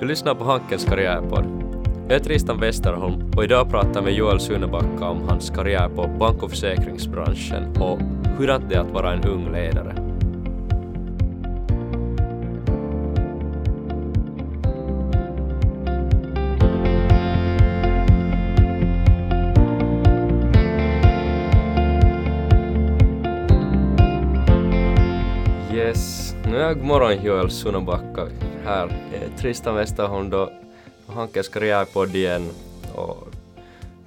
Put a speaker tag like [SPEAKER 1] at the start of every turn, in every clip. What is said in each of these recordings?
[SPEAKER 1] Du lyssnar på Hankens karriärpodd. Jag heter Tristan Westerholm och idag pratar jag med Joel Sunnebacka om hans karriär på bank och försäkringsbranschen och hur det är att vara en ung ledare. Yes, nu är god morgon Joel Sunnebacka här. är Tristan Westerholm då, Hankes karriärpodd igen och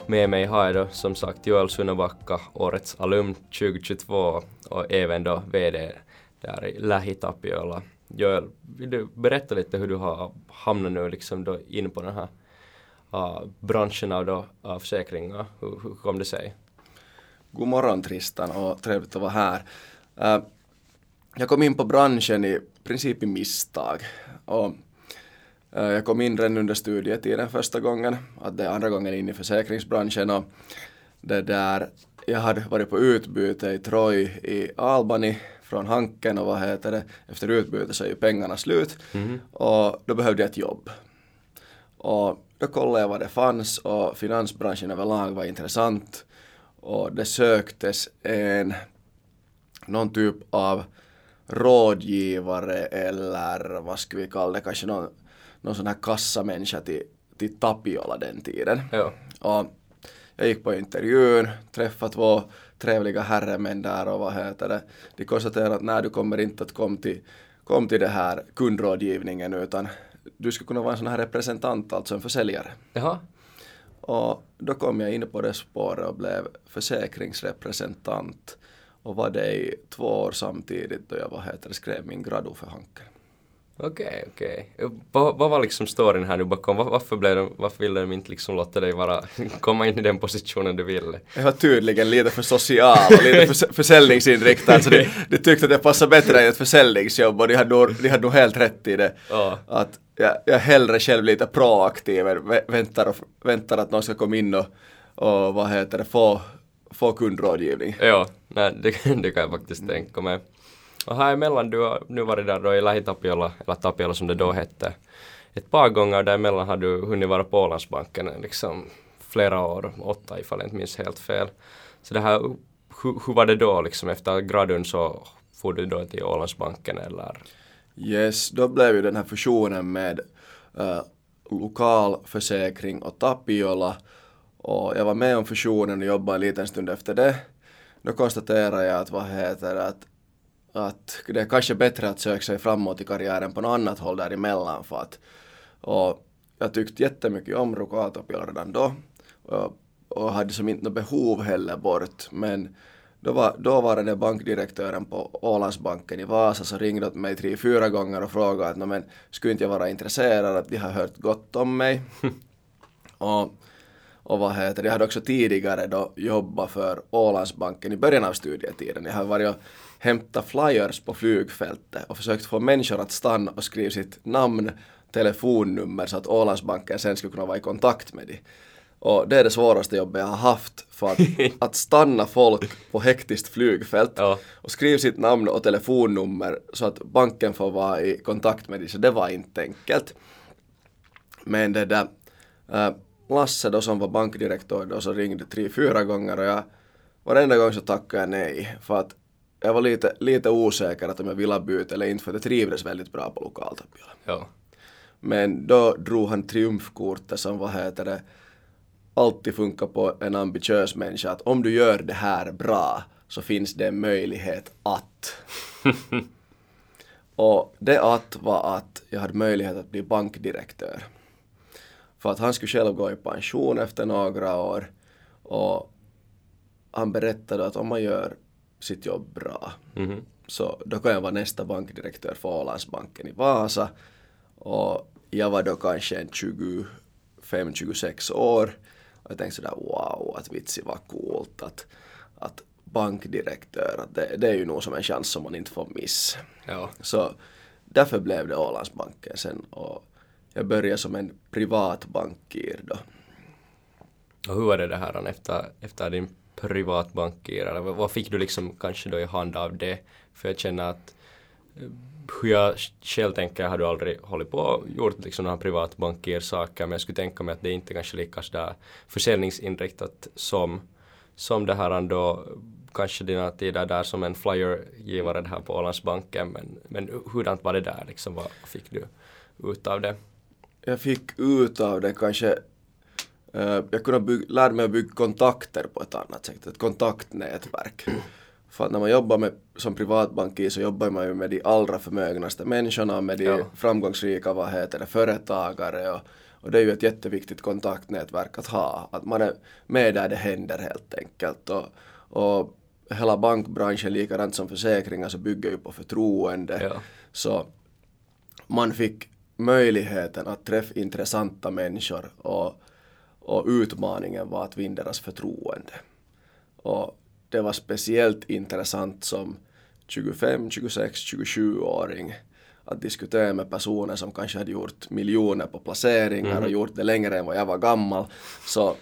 [SPEAKER 1] med mig har jag då som sagt Joel Sunnebacka, årets alumn 2022 och även då VD där i Lähi Tapiola. Joel, vill du berätta lite hur du har hamnat nu liksom då in på den här uh, branschen av, då, av försäkringar? Hur, hur kom det sig?
[SPEAKER 2] God morgon Tristan och trevligt att vara här. Uh, jag kom in på branschen i princip i misstag. Och, uh, jag kom in redan under studietiden första gången, att det är andra gången in i försäkringsbranschen och det där, jag hade varit på utbyte i Troy i Albany från Hanken och vad heter det, efter utbyte så är ju pengarna slut
[SPEAKER 1] Mhm.
[SPEAKER 2] och då behövde jag ett jobb. Och då kollade jag vad det fanns och finansbranschen överlag var intressant och det söktes en någon typ av rådgivare eller vad ska vi kalla det, kanske någon, någon sån här kassamänniska till, till Tapiola den tiden.
[SPEAKER 1] Ja.
[SPEAKER 2] Och jag gick på intervjun, träffade två trevliga herremän där och vad heter det. De konstaterade att nej, du kommer inte att komma till, kom till det här kundrådgivningen utan du skulle kunna vara en sån här representant, alltså en försäljare.
[SPEAKER 1] Jaha,
[SPEAKER 2] Och då kom jag in på det spåret och blev försäkringsrepresentant och var det i två år samtidigt då jag vad heter skrev min gradu för Hanken.
[SPEAKER 1] okej, okej. Vad, vad var liksom storyn här nu bakom? Var, varför, blev de, varför ville de inte liksom låta dig vara, komma in i den positionen du ville?
[SPEAKER 2] Jag var tydligen lite för social och lite för försäljningsinriktad så de, de tyckte att jag passade bättre i ett försäljningsjobb och de hade, nog- de hade nog helt rätt i det.
[SPEAKER 1] Ja.
[SPEAKER 2] Att jag, jag hellre själv lite proaktiv än vä- väntar, och, väntar att någon ska komma in och, och vad heter det, få, få kundrådgivning.
[SPEAKER 1] Ja, nej, det, det kan jag faktiskt tänka mig. Och här emellan, du har nu varit där då i Lähi-Tapiola, eller Tapiola som det då hette, ett par gånger däremellan har du hunnit vara på Ålandsbanken liksom flera år, åtta ifall jag inte minns helt fel. Så det här, hur, hur var det då liksom efter gradun så får du då till Ålandsbanken eller?
[SPEAKER 2] Yes, då blev ju den här fusionen med uh, lokalförsäkring och Tapiola och jag var med om fusionen och jobbade en liten stund efter det. Då konstaterade jag att vad heter att, att det är kanske bättre att söka sig framåt i karriären på något annat håll däremellan för att och jag tyckte jättemycket om lokaltapiola redan då och, och hade som inte något behov heller bort men då var dåvarande bankdirektören på Ålandsbanken i Vasa så ringde åt mig tre, fyra gånger och frågade att "Nå, men skulle inte jag vara intresserad att de har hört gott om mig. och, och vad heter jag hade också tidigare då jobbat för Ålandsbanken i början av studietiden. Jag hade varit och hämtat flyers på flygfältet och försökt få människor att stanna och skriva sitt namn, telefonnummer så att Ålandsbanken sen skulle kunna vara i kontakt med dem. Och det är det svåraste jobbet jag har haft för att, att stanna folk på hektiskt flygfält
[SPEAKER 1] Ja.
[SPEAKER 2] och skriva sitt namn och telefonnummer så att banken får vara i kontakt med dig, så det var inte enkelt. Men det där, äh, Lasse då som var bankdirektör då så ringde tre, fyra gånger och jag varenda gång så tackade jag nej för att jag var lite, lite osäker att om jag ville byta eller inte för att jag trivdes väldigt bra på lokaltapiola.
[SPEAKER 1] Ja.
[SPEAKER 2] Men då drog han triumfkortet som vad heter det alltid funkar på en ambitiös människa att om du gör det här bra så finns det en möjlighet att. och det att var att jag hade möjlighet att bli bankdirektör. För att han skulle själv gå i pension efter några år och han berättade att om man gör sitt jobb bra
[SPEAKER 1] Mhm.
[SPEAKER 2] så då kan jag vara nästa bankdirektör för Ålandsbanken i Vasa och jag var då kanske en 25-26 år och jag tänkte sådär wow att vitsi vad coolt att, att bankdirektör, att det, det är ju nog som en chans som man inte får miss.
[SPEAKER 1] Ja.
[SPEAKER 2] Så därför blev det Ålandsbanken sen och jag började som en privat bankir då.
[SPEAKER 1] Och hur var det det här efter, efter din privatbankir? Eller vad, fick du liksom kanske då i hand av det? För jag känner att eh, hur jag själv tänker har du aldrig hållit på och gjort liksom några privatbankirsaker men jag skulle tänka mig att det inte kanske lika sådär försäljningsinriktat som, som det här ändå kanske dina tider där som en flyergivare här på Ålandsbanken men, men hurdant var det där liksom, vad fick du ut av det?
[SPEAKER 2] Jag fick ut av det kanske uh, jag kunde bygga, lärde mig att bygga kontakter på ett annat sätt, ett kontaktnätverk. För att när man jobbar med, som privatbankir så jobbar man ju med de allra förmögnaste människorna, med de ja. framgångsrika vad heter det, företagare och, och det är ju ett jätteviktigt kontaktnätverk att ha. Att man är med där det händer helt enkelt. Och, och hela bankbranschen, likadant som försäkringar, så bygger ju på förtroende. Ja. Så man fick möjligheten att träffa intressanta människor och, och utmaningen var att vinna deras förtroende. Och det var speciellt intressant som 25, 26, 27-åring att diskutera med personer som kanske hade gjort miljoner på placeringar mm. och gjort det längre än vad jag var gammal. Så,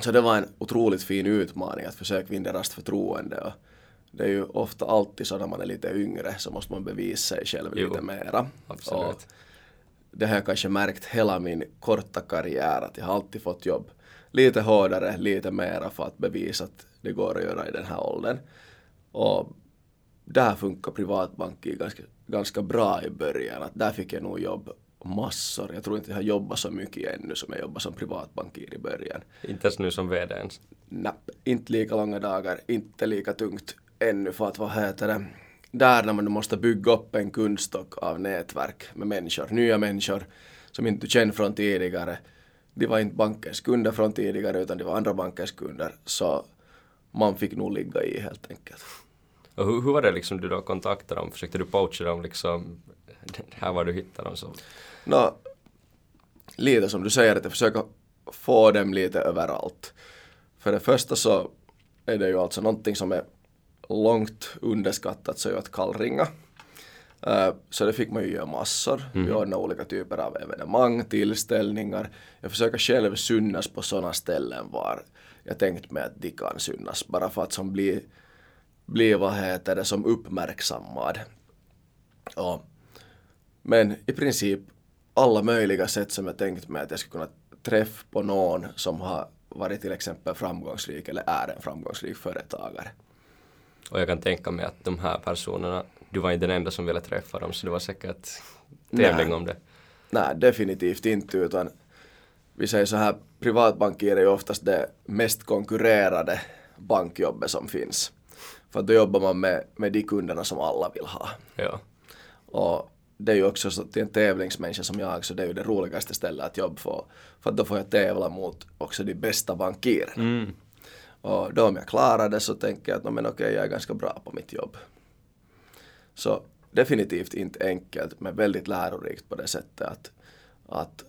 [SPEAKER 2] så det var en otroligt fin utmaning att försöka vinna deras förtroende. Och det är ju ofta alltid så när man är lite yngre så måste man bevisa sig själv jo, lite mera.
[SPEAKER 1] Absolut. Och
[SPEAKER 2] det har jag kanske märkt hela min korta karriär att jag har alltid fått jobb lite hårdare, lite mera för att bevisa att det går att göra i den här åldern. Och där funkar privatbanken ganska, ganska bra i början. Att där fick jag nog jobb massor. Jag tror inte jag har jobbat så mycket ännu som jag jobbade som privatbankir i början.
[SPEAKER 1] Inte ens nu som VD ens?
[SPEAKER 2] Nej, inte lika långa dagar, inte lika tungt ännu för att vad heter det, där när man måste bygga upp en kundstock av nätverk med människor, nya människor som inte du känner från tidigare de var inte bankens kunder från tidigare utan de var andra bankens kunder så man fick nog ligga i helt enkelt.
[SPEAKER 1] Och hur, hur var det liksom du då kontaktade dem? Försökte du poacha dem liksom? Här var du hittade dem så?
[SPEAKER 2] No, lite som du säger att jag försöker få dem lite överallt. För det första så är det ju alltså någonting som är långt underskattat så är ju att kallringa. Uh, så det fick man ju göra massor. Mm. Vi ordnade olika typer av evenemang, tillställningar. Jag försöker själv synas på sådana ställen var jag tänkt mig att de kan synas. Bara för att som bli, bli vad heter det, som uppmärksammad. Och, men i princip alla möjliga sätt som jag tänkt mig att jag skulle kunna träffa på någon som har varit till exempel framgångsrik eller är en framgångsrik företagare.
[SPEAKER 1] Och jag kan tänka mig att de här personerna du var inte den enda som ville träffa dem så det var säkert tävling om det.
[SPEAKER 2] Nej, definitivt inte utan vi säger så här, privatbanker är ju oftast det mest konkurrerade bankjobbet som finns. För då jobbar man med, med de kunderna som alla vill ha.
[SPEAKER 1] Ja.
[SPEAKER 2] Och det är ju också så till en tävlingsmänniska som jag så det är ju det roligaste stället att jobba för. För då får jag tävla mot också de bästa bankirerna. Mm. Och då om jag klarar det så tänker jag att men okej, jag är ganska bra på mitt jobb. Så definitivt inte enkelt men väldigt lärorikt på det sättet att, att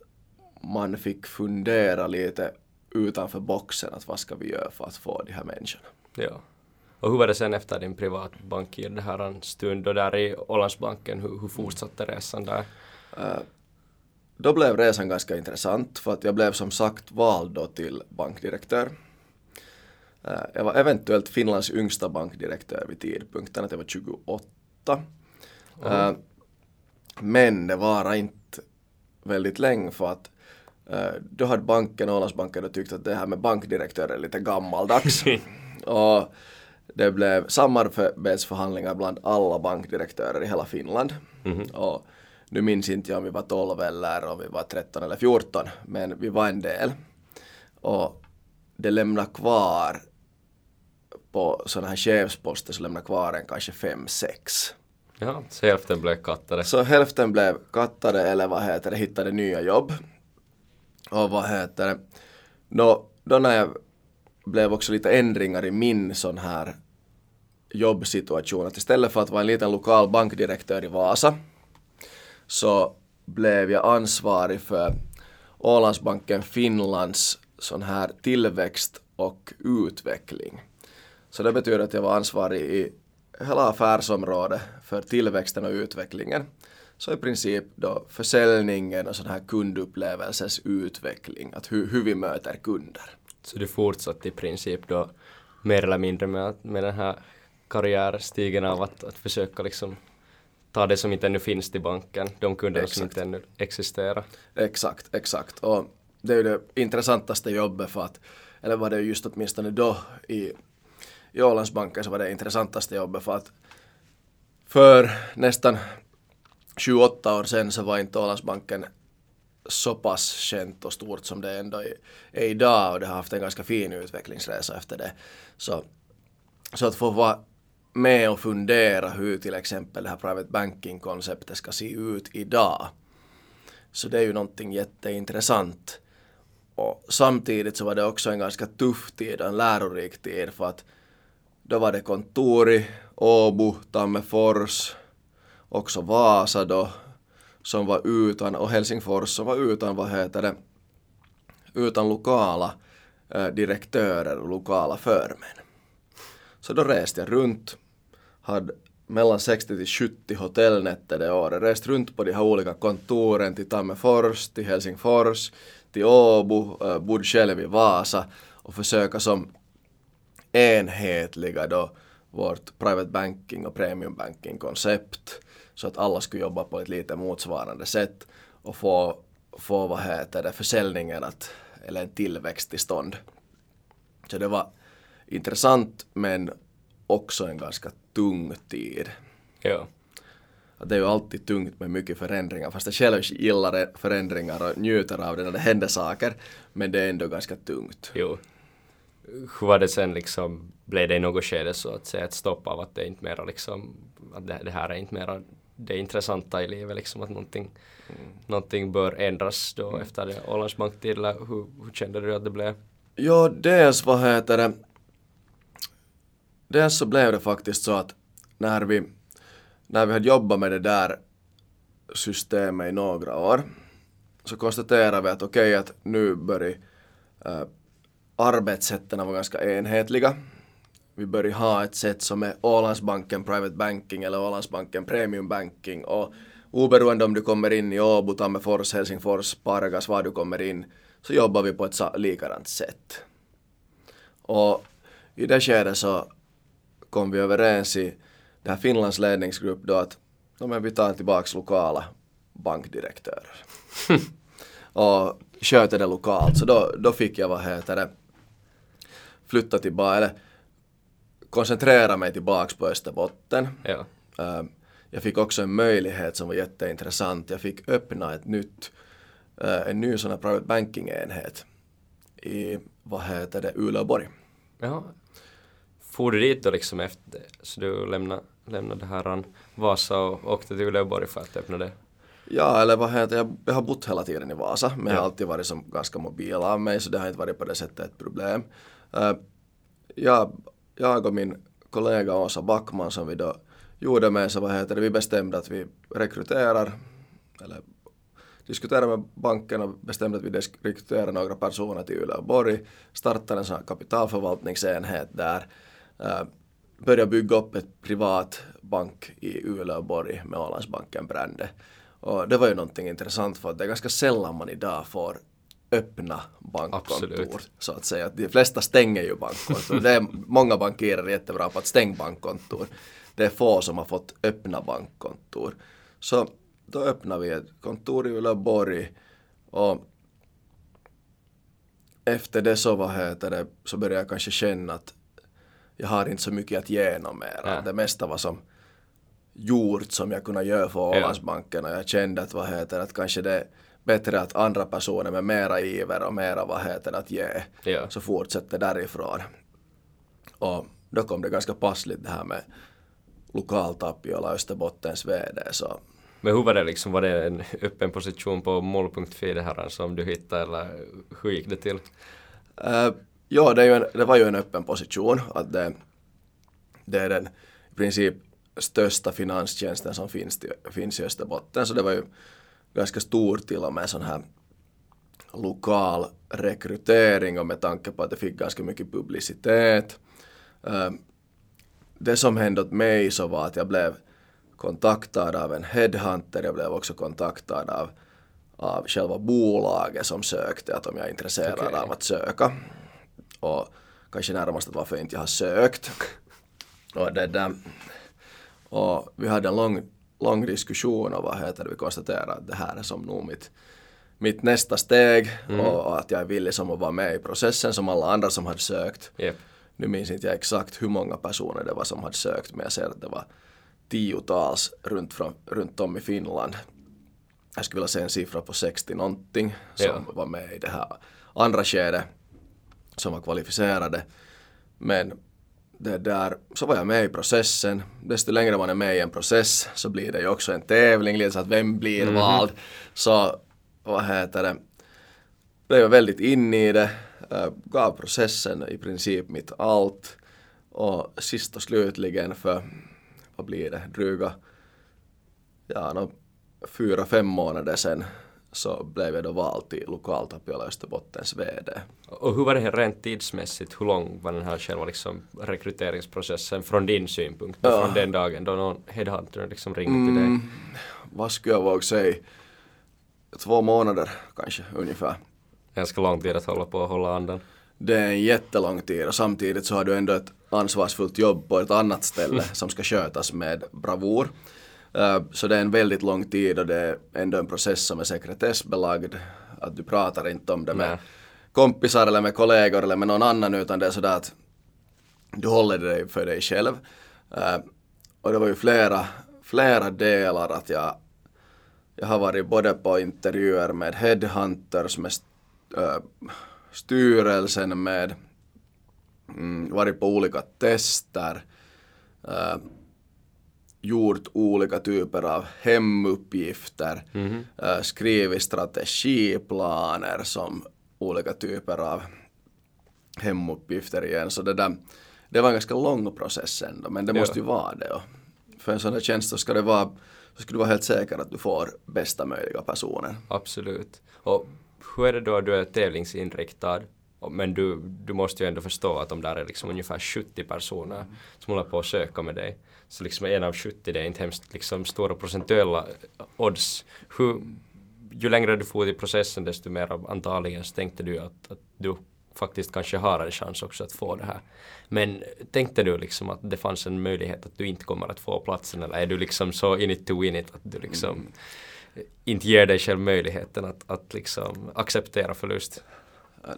[SPEAKER 2] man fick fundera lite utanför boxen att vad ska vi göra för att få de här människorna.
[SPEAKER 1] Ja. Och hur var det sen efter din privatbankir det här en stund och där i Ålandsbanken, hur, hur fortsatte resan där? Uh,
[SPEAKER 2] då blev resan ganska intressant för att jag blev som sagt vald då till bankdirektör. Uh, jag var eventuellt Finlands yngsta bankdirektör vid tidpunkten att jag var 28 åtta. Mm. Uh, men det var inte väldigt länge för att uh, då hade banken, Ålandsbanken, tyckt att det här med bankdirektör är lite gammaldags. och det blev samarbetsförhandlingar bland alla bankdirektörer i hela Finland. Mm -hmm. Och nu minns inte jag om vi var 12 eller om vi var 13 eller 14, men vi var en del. Och det lämnade kvar på sådana här chefsposter så lämnade kvar en kanske fem, sex.
[SPEAKER 1] Ja, så hälften blev kattade.
[SPEAKER 2] Så hälften blev kattade eller vad heter det, hittade nya jobb. Och vad heter det, då, då när jag blev också lite ändringar i min sån här jobbsituation, att istället för att vara en liten lokal bankdirektör i Vasa så blev jag ansvarig för Ålandsbanken Finlands sån här tillväxt och utveckling. Så det betyder att jag var ansvarig i hela affärsområdet för tillväxten och utvecklingen. Så i princip då försäljningen och sån här kundupplevelses utveckling, att hur, hur vi möter kunder.
[SPEAKER 1] Så du fortsatte i princip då mer eller mindre med, med den här karriärstigen av att, att försöka liksom ta det som inte ännu finns till banken, de kunderna som inte ännu existerar.
[SPEAKER 2] Exakt, exakt. Och det är ju det intressantaste jobbet för att, eller var det just åtminstone då i, i Ålandsbanken så var det intressantaste jobbet för att för nästan 28 år sedan så var inte Ålandsbanken så pass känt och stort som det ändå är, idag och det har haft en ganska fin utvecklingsresa efter det. Så, så att få vara med och fundera hur till exempel det här private banking-konceptet ska se ut idag. Så det är ju någonting jätteintressant. Och samtidigt så var det också en ganska tuff tid och en lärorik tid för att då var det kontor i Åbo, Tammerfors, också Vasa då som var utan och Helsingfors som var utan, vad heter det, utan lokala eh, direktörer och lokala förmän. Så då reste jag runt, hade mellan 60 till 70 hotellnätter det året, rest runt på de här olika kontoren till Tammerfors, till Helsingfors, till Åbo, äh, bodde själv i Vasa och försöka som enhetliga då vårt private banking och premium banking koncept så att alla skulle jobba på ett lite motsvarande sätt och få, få vad heter det, försäljningen att, eller en tillväxt till stånd. Så det var intressant men också en ganska tung tid.
[SPEAKER 1] Ja.
[SPEAKER 2] Att det är ju alltid tungt med mycket förändringar fast jag själv gillar förändringar och njuter av det när det händer saker men det är ändå ganska tungt.
[SPEAKER 1] Jo. Hur var det sen liksom, blev det i något skede så att säga ett stopp av att det är inte mera liksom, att det, det här är inte mera det intressanta i livet liksom att någonting, mm. någonting bör ändras då mm. efter det Ålandsbanktid eller hur, hur kände du att det blev?
[SPEAKER 2] Ja, dels vad heter det, dels så blev det faktiskt så att när vi, när vi hade jobbat med det där systemet i några år så konstaterade vi att okej okay, att nu börjar äh, arbetssätten vara ganska enhetliga. Vi börjar ha ett sätt som är Ålandsbanken Private Banking eller Ålandsbanken Premium Banking och oberoende om du kommer in i Åbo, Tammerfors, Helsingfors, Pargas, var du kommer in så jobbar vi på ett likadant sätt. Och i det skedet så kom vi överens i det här Finlands ledningsgrupp då att no, men vi tar tillbaks lokala bankdirektörer. och sköter det lokalt. Så då, då fick jag, vad heter det, flytta tillbaka, eller koncentrera mig tillbaks på Österbotten.
[SPEAKER 1] Ja.
[SPEAKER 2] Uh, jag fick också en möjlighet som var jätteintressant. Jag fick öppna ett nytt, uh, en ny sån här private banking-enhet i, vad heter det, Uleåborg.
[SPEAKER 1] Ja. For du dit då liksom efter, så du lämnade, lämnade här Vasa och åkte till Uleåborg för att öppna det?
[SPEAKER 2] Ja, eller vad heter jag, jag har bott hela tiden i Vasa, men ja. jag har alltid varit som ganska mobil av mig, så det har inte varit på det sättet ett problem. Uh, jag, jag och min kollega Åsa Backman som vi då gjorde med så vad heter det, vi bestämde att vi rekryterar, eller diskuterade med banken och bestämde att vi rekryterar några personer till Uleåborg, startade en sån här kapitalförvaltningsenhet där, uh, började bygga upp ett privat bank i Uleåborg med Ålandsbanken-brandet. Och det var ju någonting intressant för att det är ganska sällan man idag får öppna bankkontor
[SPEAKER 1] Absolut.
[SPEAKER 2] så att säga. De flesta stänger ju bankkontor. Det är många bankirer är jättebra på att stänga bankkontor. Det är få som har fått öppna bankkontor. Så då öppnade vi ett kontor i Uleåborg och efter det så, vad heter det, så började jag kanske känna att jag har inte så mycket att ge mer.
[SPEAKER 1] Ja.
[SPEAKER 2] Det mesta var som gjort som jag kunde göra för Ålandsbanken och jag kände att vad heter att kanske det är bättre att andra personer med mera iver och mera vad heter att ge
[SPEAKER 1] Ja.
[SPEAKER 2] så fortsätter därifrån. Och då kom det ganska passligt det här med lokal Tapiola Österbottens VD så
[SPEAKER 1] Men hur var det liksom, var det en öppen position på mål.fi det här som du hittade eller hur gick det till?
[SPEAKER 2] Uh, ja, det, en, det var ju en öppen position. Att det, det är den i princip största finanstjänsten som finns, till, finns i Österbotten. Så det var ju ganska stor till och med sån här lokal rekrytering och med tanke på att det fick ganska mycket publicitet. Uh, det som hände åt mig så var att jag blev kontaktad av en headhunter. Jag blev också kontaktad av, av själva bolaget som sökte att om jag är intresserad
[SPEAKER 1] Okej.
[SPEAKER 2] av att söka. Och kanske närmast att varför inte jag har sökt. Och, det där, och vi hade en lång lång diskussion och vad heter det, vi konstaterade att det här är som nog mitt, mitt nästa steg
[SPEAKER 1] Mm.
[SPEAKER 2] och att jag är villig som att vara med i processen som alla andra som hade sökt.
[SPEAKER 1] Jep.
[SPEAKER 2] Nu minns inte jag exakt hur många personer det var som hade sökt men jag ser att det var tiotals runt, från, runt om i Finland. Jag skulle vilja säga en siffra på 60 någonting som
[SPEAKER 1] Ja.
[SPEAKER 2] var med i det här andra skedet som var kvalificerade. Men det där, så var jag med i processen. Desto längre man är med i en process så blir det ju också en tävling, lite så att vem blir
[SPEAKER 1] Mhm.
[SPEAKER 2] vald. Så vad heter det, blev jag väldigt inne i det, äh, gav processen i princip mitt allt. Och sist och slutligen för, vad blir det, dryga, ja, no, fyra, fem månader sedan så blev jag då vald till lokaltapiola Österbottens VD.
[SPEAKER 1] Och hur var det här rent tidsmässigt? Hur lång var den här själva liksom rekryteringsprocessen från din synpunkt?
[SPEAKER 2] Ja.
[SPEAKER 1] Från den dagen då någon headhunter liksom ringde till dig?
[SPEAKER 2] Mm, vad skulle jag våga säga? Två månader kanske ungefär.
[SPEAKER 1] Ganska lång tid att hålla på och hålla andan.
[SPEAKER 2] Det är en jättelång tid och samtidigt så har du ändå ett ansvarsfullt jobb på ett annat ställe som ska skötas med bravur. Eh, Så det är en väldigt lång tid och det är ändå en process som är sekretessbelagd. Att du pratar inte om det med
[SPEAKER 1] Nej.
[SPEAKER 2] kompisar eller med kollegor eller med någon annan utan det är sådär att du håller dig för dig själv. Eh, Och det var ju flera, flera delar att jag, jag har varit både på intervjuer med headhunters, med äh, styrelsen, med mm, varit på olika tester, gjort olika typer av hemuppgifter, äh, skrivit strategiplaner som olika typer av hemuppgifter igen. Så det, där, det var en ganska lång process ändå, men det
[SPEAKER 1] Ja.
[SPEAKER 2] måste ju vara det. Och för en sån här tjänst så ska det vara så ska du vara helt säker att du får bästa möjliga personer.
[SPEAKER 1] Absolut. Och hur är det då du är tävlingsinriktad? Men du, du måste ju ändå förstå att om där är liksom ungefär 70 personer som håller på att söka med dig. Så liksom en av 70 det är inte hemskt liksom stora procentuella odds. Hur, ju längre du får i processen desto mer antagligen så tänkte du att, att du faktiskt kanske har en chans också att få det här. Men tänkte du liksom att det fanns en möjlighet att du inte kommer att få platsen eller är du liksom så in it to win it att du liksom inte ger dig själv möjligheten att, att liksom acceptera förlust?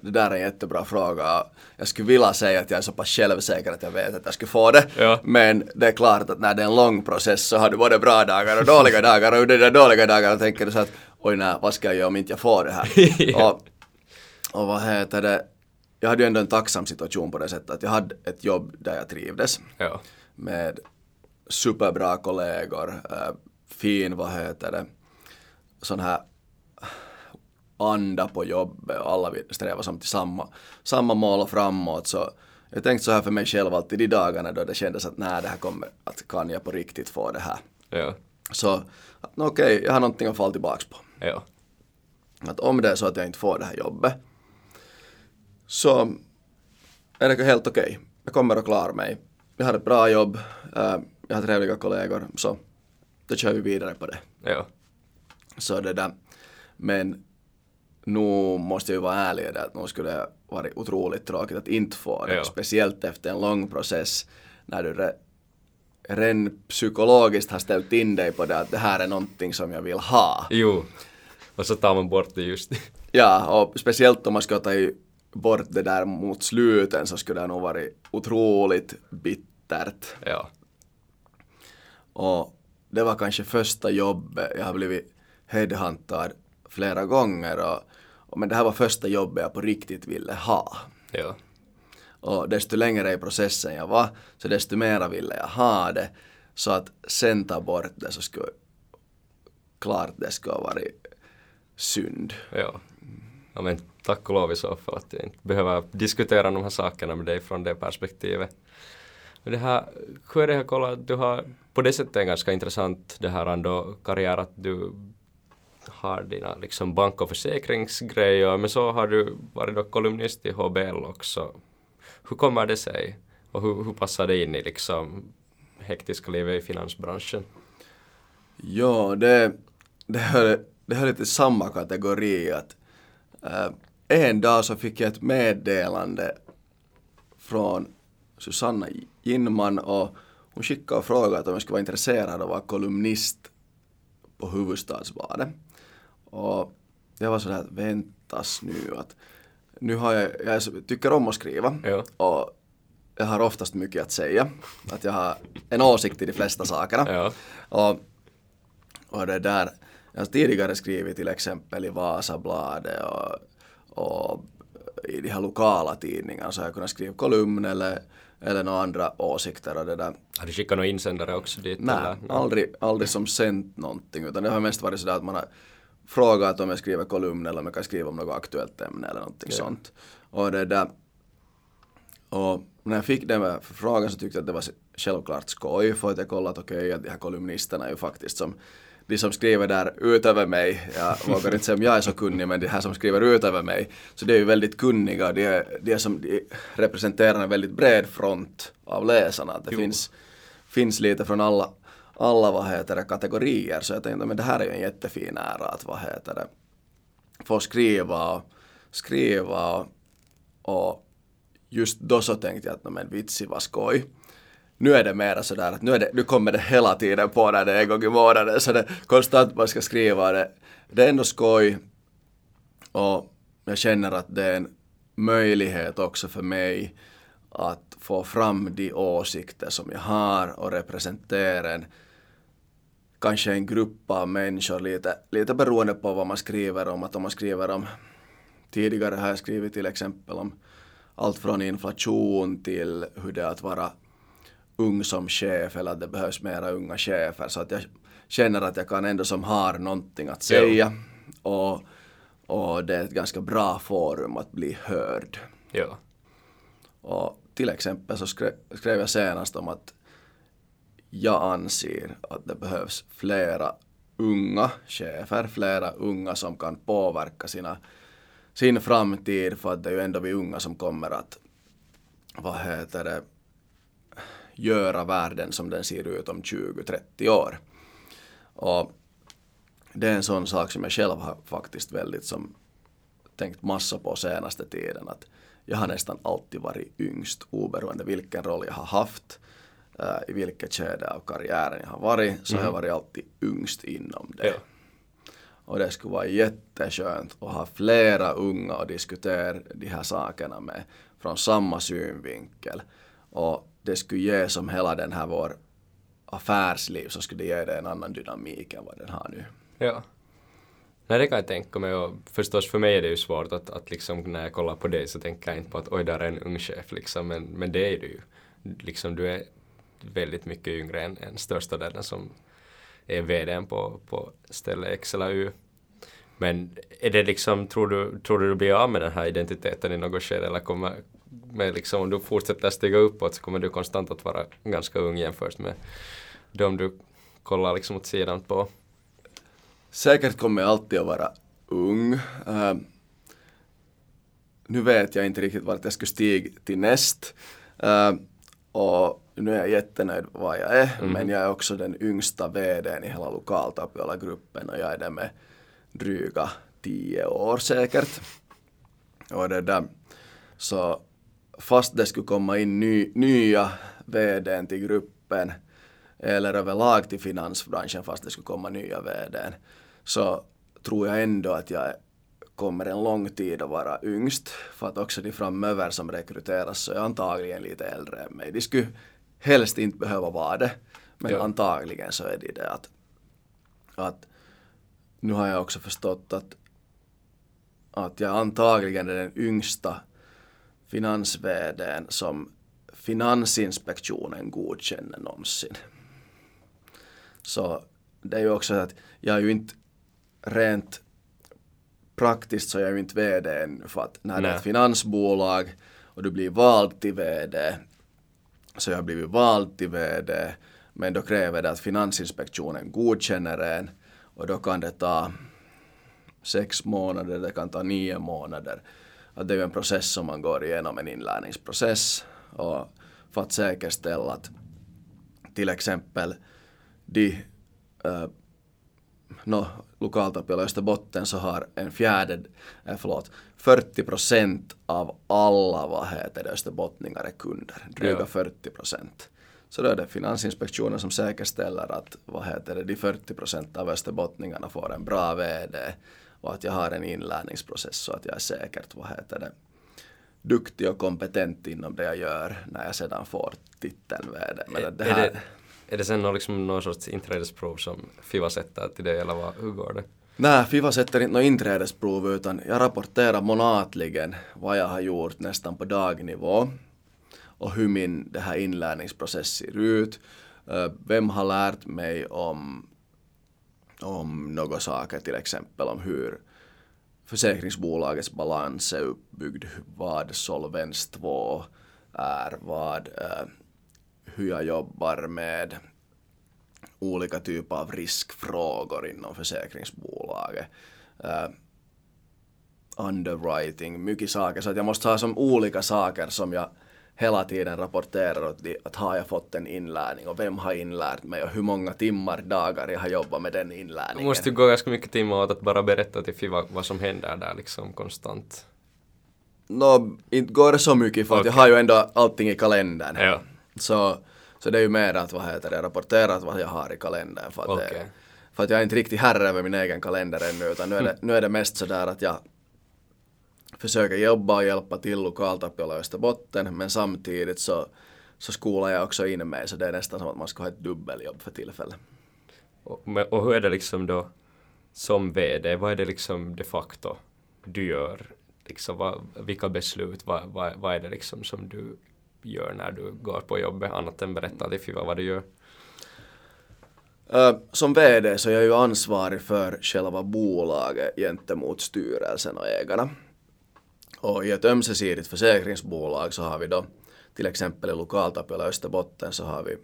[SPEAKER 2] Det där är en jättebra fråga. Jag skulle vilja säga att jag är så pass självsäker att jag vet att jag skulle få det.
[SPEAKER 1] Ja.
[SPEAKER 2] Men det är klart att när det är en lång process så har du både bra dagar och dåliga dagar och under de dåliga dagarna tänker du så att oj nej, vad ska jag göra om inte jag får det här?
[SPEAKER 1] Ja.
[SPEAKER 2] och, och vad heter det? Jag hade ju ändå en tacksam situation på det sättet att jag hade ett jobb där jag trivdes
[SPEAKER 1] Ja.
[SPEAKER 2] med superbra kollegor, äh, fin, vad heter det, sån här anda på jobbet och alla vill sträva som till samma, samma mål framåt. Så jag tänkte så här för mig själv alltid de dagarna då det kändes att nej, det här kommer, att kan jag på riktigt få det här.
[SPEAKER 1] Ja.
[SPEAKER 2] Så okej, jag har någonting att falla tillbaks på.
[SPEAKER 1] Ja.
[SPEAKER 2] Att om det är så att jag inte får det här jobbet så är det helt okej. Jag kommer att klara mig. Jag har ett bra jobb, äh, jag har trevliga kollegor, så då kör vi vidare på det.
[SPEAKER 1] Ja.
[SPEAKER 2] Så det där. Men nu måste jag ju vara ärlig det att nu skulle det varit otroligt tråkigt att inte få det.
[SPEAKER 1] Ja.
[SPEAKER 2] Speciellt efter en lång process när du re, ren psykologiskt har ställt in dig på det att det här är någonting som jag vill ha.
[SPEAKER 1] Jo. Och så tar man bort det just.
[SPEAKER 2] Ja, och speciellt om man ska ta bort det där mot sluten så skulle det nog varit otroligt bittert.
[SPEAKER 1] ja.
[SPEAKER 2] Och det var kanske första jobbet, jag har blivit headhuntad flera gånger och, och men det här var första jobbet jag på riktigt ville ha.
[SPEAKER 1] Ja.
[SPEAKER 2] Och desto längre i processen jag var, så desto mera ville jag ha det. Så att sen ta bort det så skulle klart det skulle ha varit synd.
[SPEAKER 1] Ja. ja men tack och lov i så fall att jag inte behöver diskutera de här sakerna med dig från det perspektivet. Men det här, hur är det här kolla, du har på det sättet en ganska intressant det här ändå karriär att du har dina liksom bank och försäkringsgrejer men så har du varit då kolumnist i HBL också. Hur kommer det sig? Och hur, hur passar det in i liksom hektiska livet i finansbranschen?
[SPEAKER 2] Ja, det, det, hör, det hör till samma kategori att äh, en dag så fick jag ett meddelande från Susanna Ginman och hon skickade och frågade om jag skulle vara intresserad av att vara kolumnist på Huvudstadsbladet. Och jag var sådär väntas nu att nu har jag, jag tycker om att skriva
[SPEAKER 1] Ja.
[SPEAKER 2] och jag har oftast mycket att säga. Att jag har en åsikt i de flesta sakerna.
[SPEAKER 1] Ja.
[SPEAKER 2] Och, och det där, jag har tidigare skrivit till exempel i Vasabladet och, och i de här lokala tidningarna så har jag kunnat skriva kolumn eller, eller några andra åsikter och det där.
[SPEAKER 1] Har du skickat några insändare också dit?
[SPEAKER 2] Nej,
[SPEAKER 1] eller?
[SPEAKER 2] aldrig, aldrig som sänt någonting utan det har mest varit sådär att man har frågat om jag skriver kolumn eller om jag kan skriva om något aktuellt ämne eller någonting
[SPEAKER 1] Ja.
[SPEAKER 2] sånt. Och det där och när jag fick den frågan så tyckte jag att det var självklart skoj för att jag kollat okej okay, att de här kolumnisterna är ju faktiskt som de som skriver där utöver mig, jag vågar inte säga om jag är så kunnig men de här som skriver utöver mig, så de är ju väldigt kunniga, de, är, de, är som, de representerar en väldigt bred front av läsarna. Att det
[SPEAKER 1] Jo.
[SPEAKER 2] finns, finns lite från alla, alla vad heter det, kategorier så jag tänkte men det här är ju en jättefin ära att vad heter det, få skriva och skriva och, och just då så tänkte jag att men vitsi vad skoj. Nu är det mera sådär att nu, är det, nu kommer det hela tiden på när det är en gång i månaden så det är konstant man ska skriva det. Det är ändå skoj och jag känner att det är en möjlighet också för mig att få fram de åsikter som jag har och representera en kanske en grupp av människor lite, lite beroende på vad man skriver om. Att om man skriver om Tidigare har jag skrivit till exempel om allt från inflation till hur det är att vara ung som chef eller att det behövs mera unga chefer. Så att jag känner att jag kan ändå som har någonting att säga. Och, och det är ett ganska bra forum att bli hörd.
[SPEAKER 1] Ja.
[SPEAKER 2] Och till exempel så skrev, skrev jag senast om att jag anser att det behövs flera unga chefer, flera unga som kan påverka sina, sin framtid för att det är ju ändå vi unga som kommer att vad heter det, göra världen som den ser ut om 20-30 år. Och det är en sån sak som jag själv har faktiskt väldigt som tänkt massa på senaste tiden. Att jag har nästan alltid varit yngst oberoende vilken roll jag har haft eh, I vilket skede av karriären jag har varit så har jag varit alltid yngst inom det.
[SPEAKER 1] Ja.
[SPEAKER 2] Och det skulle vara jätteskönt att ha flera unga och diskutera de här sakerna med från samma synvinkel. Och det skulle ge som hela den här vår affärsliv så skulle det ge det en annan dynamik än vad den har nu.
[SPEAKER 1] Ja. Nej, det kan jag tänka mig och förstås för mig är det ju svårt att, att liksom när jag kollar på dig så tänker jag inte på att oj, där är en ung chef liksom, men, men det är du ju. Liksom du är väldigt mycket yngre än, än största delen som är VDn på, på ställe X eller Y. Men är det liksom, tror du, tror du du blir av med den här identiteten i något skede eller kommer med liksom, om du fortsätter stiga uppåt så kommer du konstant att vara ganska ung jämfört med de du kollar liksom åt sidan på?
[SPEAKER 2] Säkert kommer jag alltid att vara ung. Uh, nu vet jag inte riktigt vart jag skulle stiga till näst. Uh, och nu är jag jättenöjd vad jag är, men jag är också den yngsta VDn i hela Lokaltapiola-gruppen och jag är det med dryga tio år säkert. Och det där. Så fast det skulle komma in ny, nya VDn till gruppen eller överlag till finansbranschen fast det skulle komma nya VDn så tror jag ändå att jag kommer en lång tid att vara yngst för att också de framöver som rekryteras så är antagligen lite äldre än mig. De skulle helst inte behöva vara det men
[SPEAKER 1] Ja.
[SPEAKER 2] antagligen så är de det att, att nu har jag också förstått att, att jag antagligen är den yngsta finans som Finansinspektionen godkänner någonsin. Så det är ju också att jag är ju inte rent praktiskt så är jag ju inte VD ännu för att när det är
[SPEAKER 1] Nej.
[SPEAKER 2] ett finansbolag och du blir vald till VD så jag har blivit vald till VD men då kräver det att Finansinspektionen godkänner en och då kan det ta sex månader, det kan ta nio månader. Att det är ju en process som man går igenom, en inlärningsprocess. Och för att säkerställa att till exempel de äh, no, i Österbotten så har en fjärde, äh, eh, förlåt, 40 procent av alla vad heter det, österbottningar är kunder. Dryga
[SPEAKER 1] Ja.
[SPEAKER 2] 40 procent. Så då är det Finansinspektionen som säkerställer att vad heter det, de 40 procent av österbottningarna får en bra VD och att jag har en inlärningsprocess så att jag är säkert vad heter det, duktig och kompetent inom det jag gör när jag sedan får titeln VD.
[SPEAKER 1] Men det här... är, det, sen någon, liksom, någon sorts inträdesprov som FIVA sätter till det eller vad, hur går det?
[SPEAKER 2] Nej, FIVA sätter inte något inträdesprov utan jag rapporterar månatligen vad jag har gjort nästan på dagnivå och hur min det här inlärningsprocess ser ut. Vem har lärt mig om, om några saker, till exempel om hur försäkringsbolagets balans är uppbyggd, vad Solvens 2 är, vad, hur jag jobbar med olika typer av riskfrågor inom försäkringsbolaget. Uh, underwriting, mycket saker. Så att jag måste ha som olika saker som jag hela tiden rapporterar åt att har jag fått en inlärning och vem har inlärt mig och hur många timmar, dagar jag har jobbat med den inlärningen.
[SPEAKER 1] Det måste gå ganska mycket timmar åt att bara berätta till Fiva vad som händer där liksom konstant.
[SPEAKER 2] Nå, no, inte går det så mycket för okay. att jag har ju ändå allting i kalendern.
[SPEAKER 1] Ja.
[SPEAKER 2] Så, så det är ju mer att vad heter det, rapportera vad jag har i kalendern för att, okay. det, för att jag är inte riktigt herre över min egen kalender ännu utan nu är det, nu är det mest sådär att jag försöker jobba och hjälpa till lokalt uppe i Österbotten men samtidigt så, så skolar jag också in mig så det är nästan som att man ska ha ett dubbeljobb för tillfället.
[SPEAKER 1] Och, och hur är det liksom då som VD, vad är det liksom de facto du gör? Liksom, vad, vilka beslut, vad, vad, vad är det liksom som du gör när du går på jobbet annat än berätta till Fiva vad du gör?
[SPEAKER 2] Uh, som VD så är jag ju ansvarig för själva bolaget gentemot styrelsen och ägarna. Och i ett ömsesidigt försäkringsbolag så har vi då till exempel i lokaltapiola Österbotten så har vi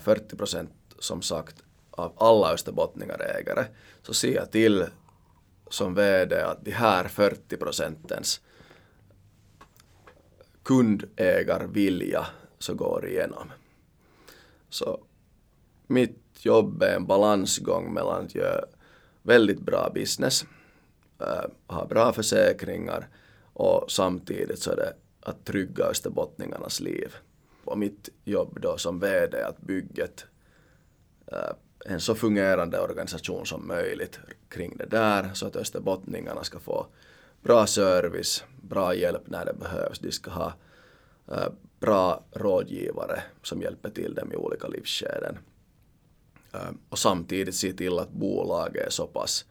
[SPEAKER 2] 40 procent som sagt av alla österbottningar ägare. Så ser jag till som VD att de här 40 procentens kundägarvilja så går igenom. Så mitt jobb är en balansgång mellan att göra väldigt bra business, äh, ha bra försäkringar, och samtidigt så är det att trygga österbottningarnas liv. Och mitt jobb då som VD är att bygga ett, äh, en så fungerande organisation som möjligt kring det där så att österbottningarna ska få bra service, bra hjälp när det behövs. De ska ha äh, bra rådgivare som hjälper till dem i olika livsskeden. Äh, och samtidigt se till att bolaget är så pass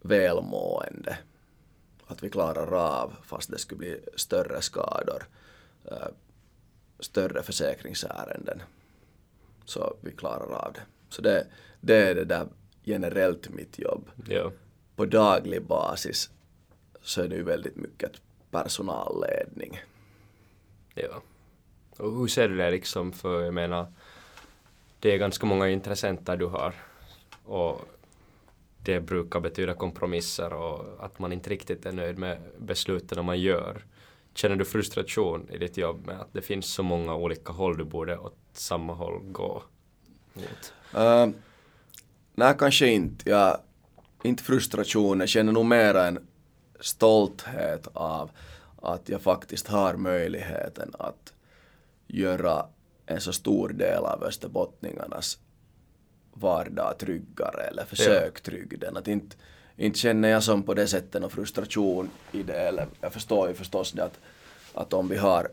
[SPEAKER 2] välmående att vi klarar av fast det skulle bli större skador, äh, större försäkringsärenden. Så vi klarar av det. Så det, det är det där generellt mitt jobb.
[SPEAKER 1] Ja.
[SPEAKER 2] På daglig basis så är det ju väldigt mycket personalledning.
[SPEAKER 1] Ja. Och hur ser du det liksom för, jag menar, det är ganska många intressenter du har. Och det brukar betyda kompromisser och att man inte riktigt är nöjd med besluten man gör. Känner du frustration i ditt jobb med att det finns så många olika håll du borde åt samma håll gå mot?
[SPEAKER 2] Uh, nej, kanske inte. Jag, inte frustration, jag känner nog mer en stolthet av att jag faktiskt har möjligheten att göra en så stor del av österbottningarnas vardag tryggare eller försök trygg den. Att inte, inte känner jag som på det sättet någon frustration i det. Eller jag förstår ju förstås det att, att om vi har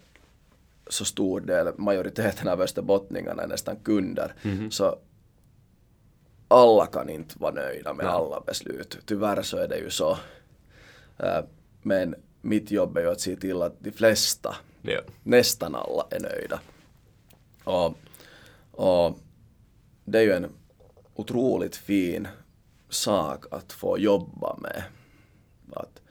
[SPEAKER 2] så stor del, majoriteten av österbottningarna är nästan kunder, mm -hmm. så alla kan inte vara nöjda med alla beslut. Tyvärr så är det ju så. Men mitt jobb är ju att se till att de flesta, ja. nästan alla, är nöjda. Och, och det är ju en otroligt fin sak att få jobba med. Att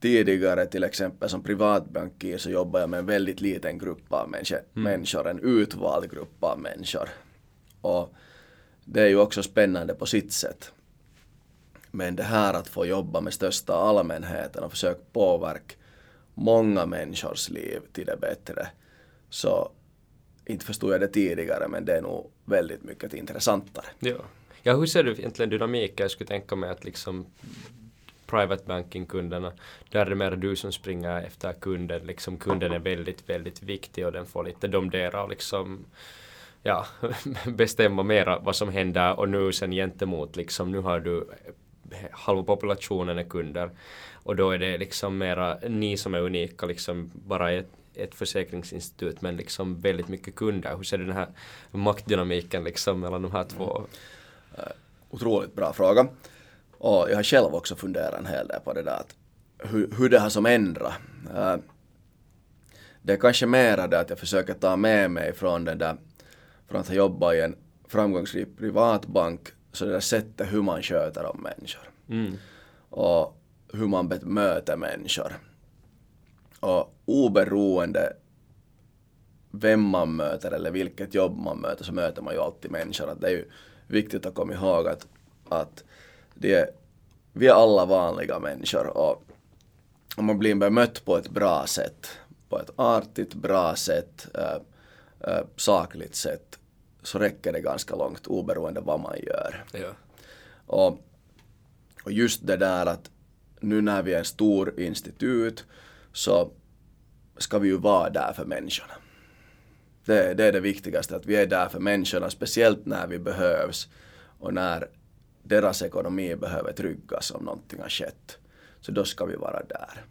[SPEAKER 2] tidigare till exempel som privatbankir så jobbade jag med en väldigt liten grupp av människor, mm. människor en utvald grupp av människor. Och det är ju också spännande på sitt sätt. Men det här att få jobba med största allmänheten och försöka påverka många människors liv till det bättre så inte förstod jag det tidigare men det är nog väldigt mycket intressantare.
[SPEAKER 1] Ja. Ja, hur ser du egentligen dynamiken? Jag skulle tänka mig att liksom private banking-kunderna, där är det mer du som springer efter kunden. Liksom kunden är väldigt, väldigt viktig och den får lite domdera och liksom ja, bestämma mera vad som händer och nu sen gentemot liksom, nu har du halva populationen är kunder och då är det liksom mera ni som är unika liksom bara ett, ett försäkringsinstitut men liksom väldigt mycket kunder. Hur ser du den här maktdynamiken liksom mellan de här två?
[SPEAKER 2] Mm. Eh, otroligt bra fråga. Och jag har själv också funderat en hel del på det där att hur, hur det har som ändrat. Eh, det är kanske mera det att jag försöker ta med mig från den där, från att ha jobbat i en framgångsrik privatbank, så det där sättet hur man sköter om människor. Mm. Och hur man bemöter människor. Och oberoende vem man möter eller vilket jobb man möter så möter man ju alltid människor. Att det är ju viktigt att komma ihåg att, att det är, vi är alla vanliga människor och om man blir bemött på ett bra sätt, på ett artigt, bra sätt, äh, äh, sakligt sätt, så räcker det ganska långt oberoende vad man gör.
[SPEAKER 1] Ja.
[SPEAKER 2] Och, och just det där att nu när vi är en stor institut så ska vi ju vara där för människorna. Det, det är det viktigaste, att vi är där för människorna, speciellt när vi behövs och när deras ekonomi behöver tryggas om någonting har skett. Så då ska vi vara där.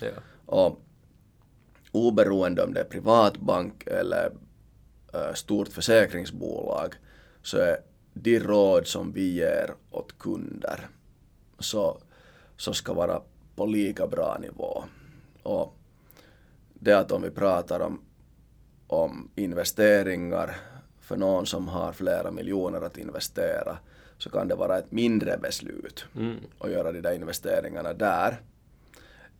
[SPEAKER 1] Ja.
[SPEAKER 2] Och oberoende om det är privatbank eller stort försäkringsbolag så är de råd som vi ger åt kunder så, så ska vara på lika bra nivå. Och det att om vi pratar om, om investeringar för någon som har flera miljoner att investera så kan det vara ett mindre beslut mm. att göra de där investeringarna där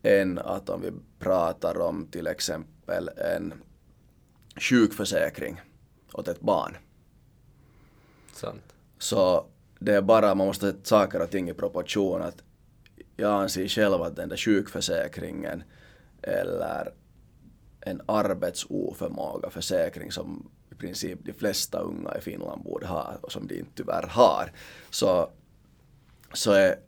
[SPEAKER 2] än att om vi pratar om till exempel en sjukförsäkring åt ett barn.
[SPEAKER 1] Sant.
[SPEAKER 2] Så det är bara, man måste sätta saker och ting i proportion. Att jag anser själv att den där sjukförsäkringen eller en arbetsoförmåga försäkring som i princip de flesta unga i Finland borde ha och som de inte tyvärr har, så, så är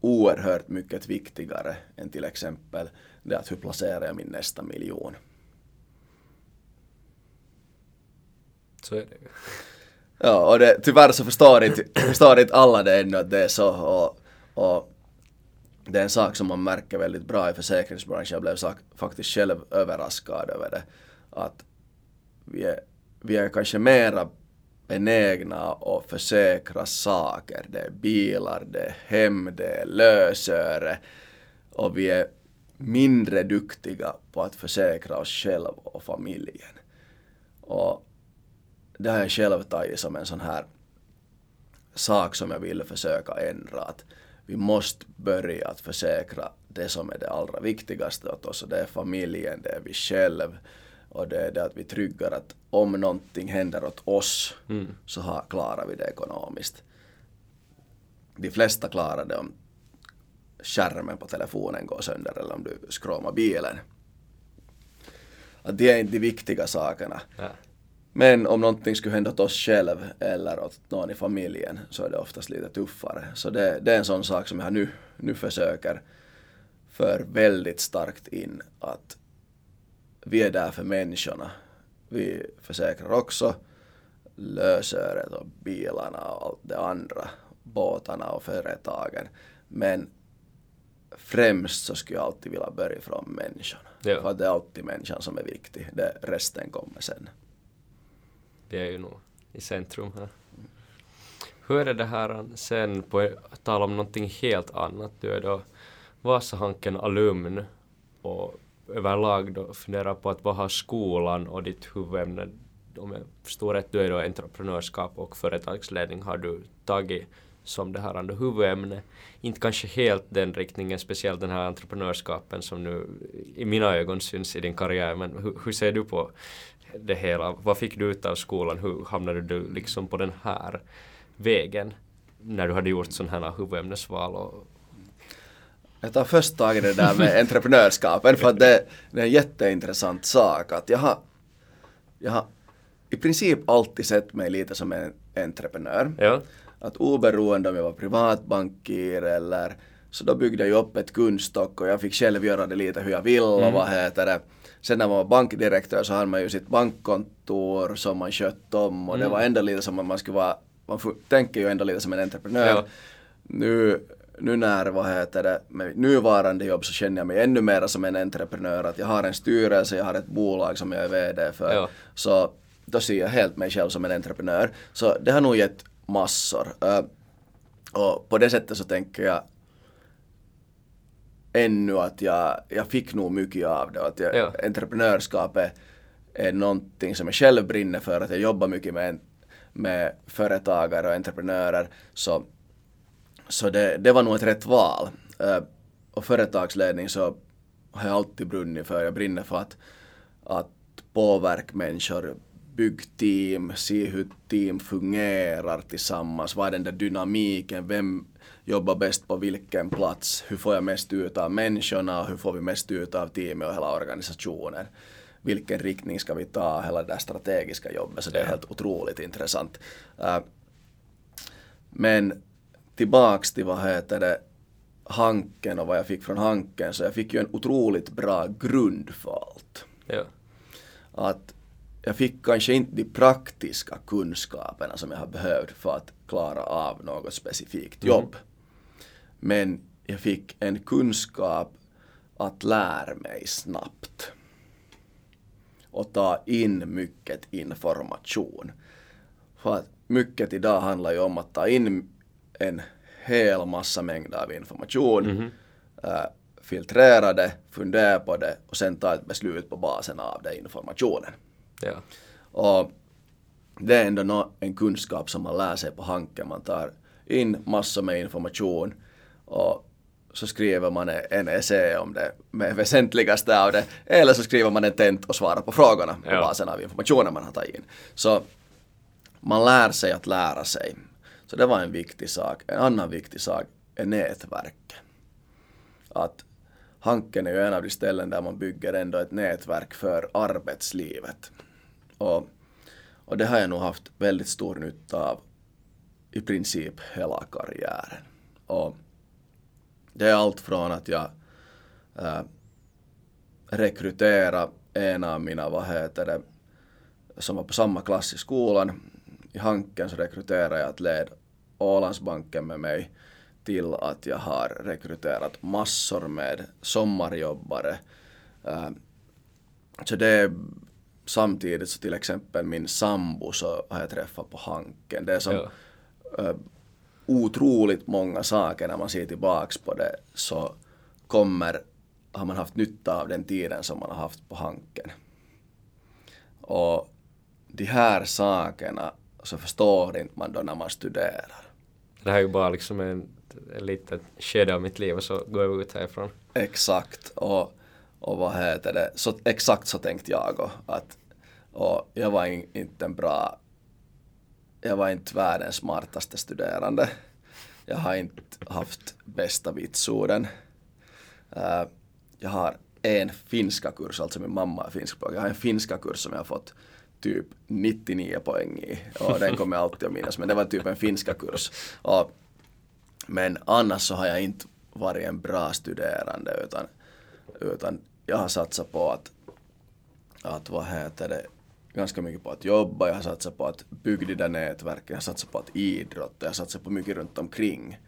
[SPEAKER 2] oerhört mycket viktigare än till exempel det att hur placerar jag min nästa miljon.
[SPEAKER 1] Så är det ju.
[SPEAKER 2] Ja, och det, tyvärr så förstår inte, förstår inte alla det ännu att det är så. Och, och det är en sak som man märker väldigt bra i försäkringsbranschen. Jag blev faktiskt själv överraskad över det. Att vi är, vi är kanske mera benägna att försäkra saker. Det är bilar, det är hem, det är lösöre. Och vi är mindre duktiga på att försäkra oss själva och familjen. Och det har jag själv tagit som en sån här sak som jag vill försöka ändra. Att vi måste börja att försäkra det som är det allra viktigaste åt oss och det är familjen, det är vi själv och det är det att vi tryggar att om någonting händer åt oss mm. så har, klarar vi det ekonomiskt. De flesta klarar det om skärmen på telefonen går sönder eller om du skråmar bilen. Att det är inte de viktiga sakerna.
[SPEAKER 1] Ja.
[SPEAKER 2] Men om någonting skulle hända åt oss själv eller åt någon i familjen så är det oftast lite tuffare. Så det, det är en sån sak som jag nu, nu försöker för väldigt starkt in att vi är där för människorna. Vi försäkrar också lösöret och bilarna och allt det andra, båtarna och företagen. Men främst så skulle jag alltid vilja börja från människan. Ja. För det är alltid människan som är viktig. Det, resten kommer sen
[SPEAKER 1] det är ju nog i centrum här. Hur är det här sen, på tal om någonting helt annat, du är då Vasahanken alumn och överlag då funderar på att vad har skolan och ditt huvudämne, om jag förstår rätt, du är då entreprenörskap och företagsledning har du tagit som det här andra huvudämne. Inte kanske helt den riktningen, speciellt den här entreprenörskapen som nu i mina ögon syns i din karriär, men hur, hur ser du på det hela? Vad fick du ut av skolan? Hur hamnade du liksom på den här vägen när du hade gjort sådana här huvudämnesval? Och...
[SPEAKER 2] Jag tar först tag i det där med entreprenörskapen för att det, det, är en jätteintressant sak. Att jag, har, jag har i princip alltid sett mig lite som en entreprenör.
[SPEAKER 1] Ja.
[SPEAKER 2] Att oberoende om jag var privatbankir eller Så då byggde jag upp ett kundstock och jag fick själv göra det lite hur jag vill och vad heter det. Sen när man var bankdirektör så hade man ju sitt bankkontor som man skötte om och det var ändå lite som att man skulle vara, man tänker ju ändå lite som en entreprenör.
[SPEAKER 1] Ja.
[SPEAKER 2] Nu, nu när, vad heter det, med nuvarande jobb så känner jag mig ännu mer som en entreprenör. Att jag har en styrelse, jag har ett bolag som jag är VD för.
[SPEAKER 1] Ja.
[SPEAKER 2] Så då ser jag helt mig själv som en entreprenör. Så det har nog gett massor. Och på det sättet så tänker jag ännu att jag, jag fick nog mycket av det. Att jag,
[SPEAKER 1] Ja.
[SPEAKER 2] Entreprenörskapet är någonting som jag själv brinner för. Att jag jobbar mycket med, med företagare och entreprenörer. Så, så det, det var nog ett rätt val. Eh, och företagsledning så har jag alltid brunnit för. Jag brinner för att, att påverka människor, bygg team, se hur team fungerar tillsammans, vad är den där dynamiken, vem jobbar bäst på vilken plats, hur får jag mest ut av människorna, hur får vi mest ut av teamet och hela organisationen. Vilken riktning ska vi ta, hela det där strategiska jobbet, så det är helt otroligt intressant. Eh, men tillbaks till vad heter det, Hanken och vad jag fick från Hanken, så jag fick ju en otroligt bra grund för allt.
[SPEAKER 1] Ja.
[SPEAKER 2] Att jag fick kanske inte de praktiska kunskaperna som jag har behövt för att klara av något specifikt jobb. Men jag fick en kunskap att lära mig snabbt och ta in mycket information. För att mycket idag handlar ju om att ta in en hel massa mängder av information, äh, filtrera det, fundera på det och sen ta ett beslut på basen av den informationen.
[SPEAKER 1] Ja.
[SPEAKER 2] Och det är ändå en kunskap som man lär sig på Hanken. Man tar in massor med information och så skriver man en essä om det med väsentligaste av det. Eller så skriver man en tent och svarar på frågorna på
[SPEAKER 1] Ja.
[SPEAKER 2] basen av informationen man har tagit in. Så man lär sig att lära sig. Så det var en viktig sak. En annan viktig sak är nätverk. Att Hanken är ju en av de ställen där man bygger ändå ett nätverk för arbetslivet. Och, och det har jag nog haft väldigt stor nytta av i princip hela karriären. Och det är allt från att jag eh, äh, rekryterade en av mina, vad heter det, som var på samma klass i skolan. I Hanken så rekryterade jag att led Ålandsbanken med mig till att jag har rekryterat massor med sommarjobbare. Äh, så det är samtidigt så till exempel min sambo så har jag träffat på Hanken. Det är som
[SPEAKER 1] Ja.
[SPEAKER 2] otroligt många saker när man ser tillbaks på det så kommer, har man haft nytta av den tiden som man har haft på Hanken. Och de här sakerna så förstår inte man då när man studerar.
[SPEAKER 1] Det här är ju bara liksom en, en litet skede av mitt liv och så går jag ut härifrån.
[SPEAKER 2] Exakt. Och, och vad heter det? Så, exakt så tänkte jag och, att och jag var in, inte en bra jag var inte världens smartaste studerande. Jag har inte haft bästa vitsorden. Uh, jag har en finska kurs, alltså min mamma är finskspråkig. Jag har en finska kurs som jag har fått typ 99 poäng i. Och den kommer jag alltid att minnas. Men det var typ en finska kurs. Och, men annars så har jag inte varit en bra studerande utan, utan jag har satsat på att, att vad heter det, ganska mycket på att jobba, jag har satsat på att bygga de där nätverken, jag har satsat på att idrotta, jag har satsat på mycket runt omkring.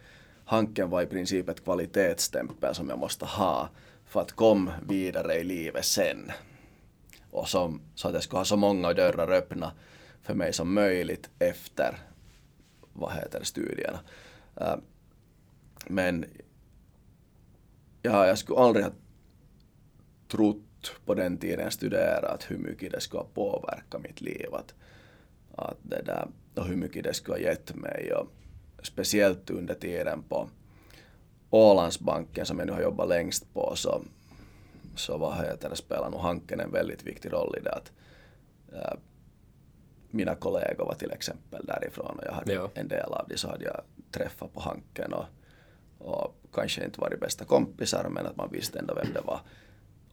[SPEAKER 2] Hanken var i princip ett kvalitetsstämpel som jag måste ha för att komma vidare i livet sen. Och som, så att jag skulle ha så många dörrar öppna för mig som möjligt efter vad heter det, studierna. Äh, men ja, jag skulle aldrig ha trott på den tiden att hur mycket det skulle ha påverkat mitt liv. Att, att det där, och hur mycket det skulle ha gett mig. Och speciellt under tiden på Ålandsbanken som jag nu har jobbat längst på så, så vad heter det, spelar nog Hanken en väldigt viktig roll i det att äh, mina kollegor var till exempel därifrån och jag hade
[SPEAKER 1] Ja.
[SPEAKER 2] en del av det så hade jag träffat på Hanken och, och kanske inte varit bästa kompisar men att man visste ändå vem det var.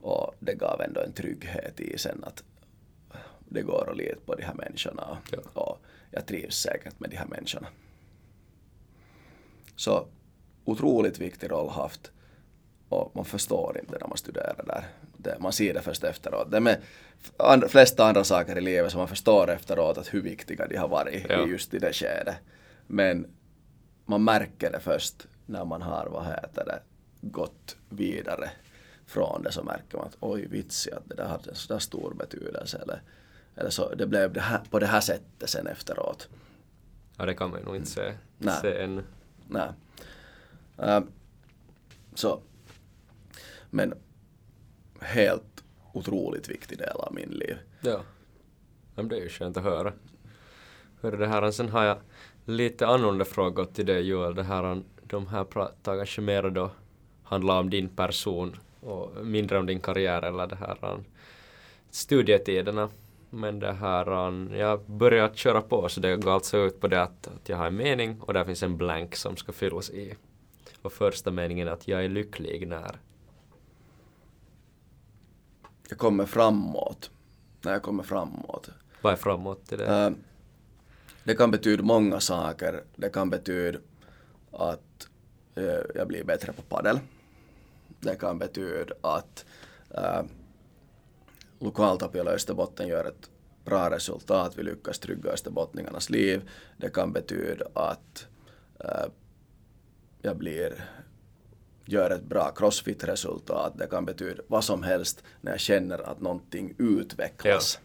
[SPEAKER 2] Och det gav ändå en trygghet i sen att det går att lita på de här människorna och,
[SPEAKER 1] Ja.
[SPEAKER 2] och jag trivs säkert med de här människorna. Så otroligt viktig roll haft och man förstår inte när man studerar där. Det, man ser det först efteråt. Det är med and, flesta andra saker i livet som man förstår efteråt att hur viktiga de har varit
[SPEAKER 1] Ja.
[SPEAKER 2] just i det skedet. Men man märker det först när man har, vad heter det, gått vidare från det så märker man att oj vits att det där hade en så där stor betydelse eller, eller så det blev det här, på det här sättet sen efteråt.
[SPEAKER 1] Ja, det kan man ju nog inte se,
[SPEAKER 2] Nej.
[SPEAKER 1] se ännu.
[SPEAKER 2] Nej. Eh, så. Men helt otroligt viktig del av min liv.
[SPEAKER 1] Ja. ja men det är ju skönt att höra. Hörru det här, sen har jag lite annorlunda frågor till dig Joel. Det här, de här pratar kanske mer då handlar om din person och mindre om din karriär eller det här studietiderna. Men det här, jag börjar köra på så det går alltså ut på det att, att jag har en mening och där finns en blank som ska fyllas i. Och första meningen är att jag är lycklig när.
[SPEAKER 2] Jag kommer framåt. När jag kommer framåt.
[SPEAKER 1] Vad är framåt till det?
[SPEAKER 2] Eh, det kan betyda många saker. Det kan betyda att eh, jag blir bättre på padel. Det kan betyda att eh, uh, lokaltapiola Österbotten gör ett bra resultat. Vi lyckas trygga österbottningarnas liv. Det kan betyda att äh, jag blir gör ett bra crossfit-resultat. Det kan betyda vad som helst när jag känner att någonting utvecklas.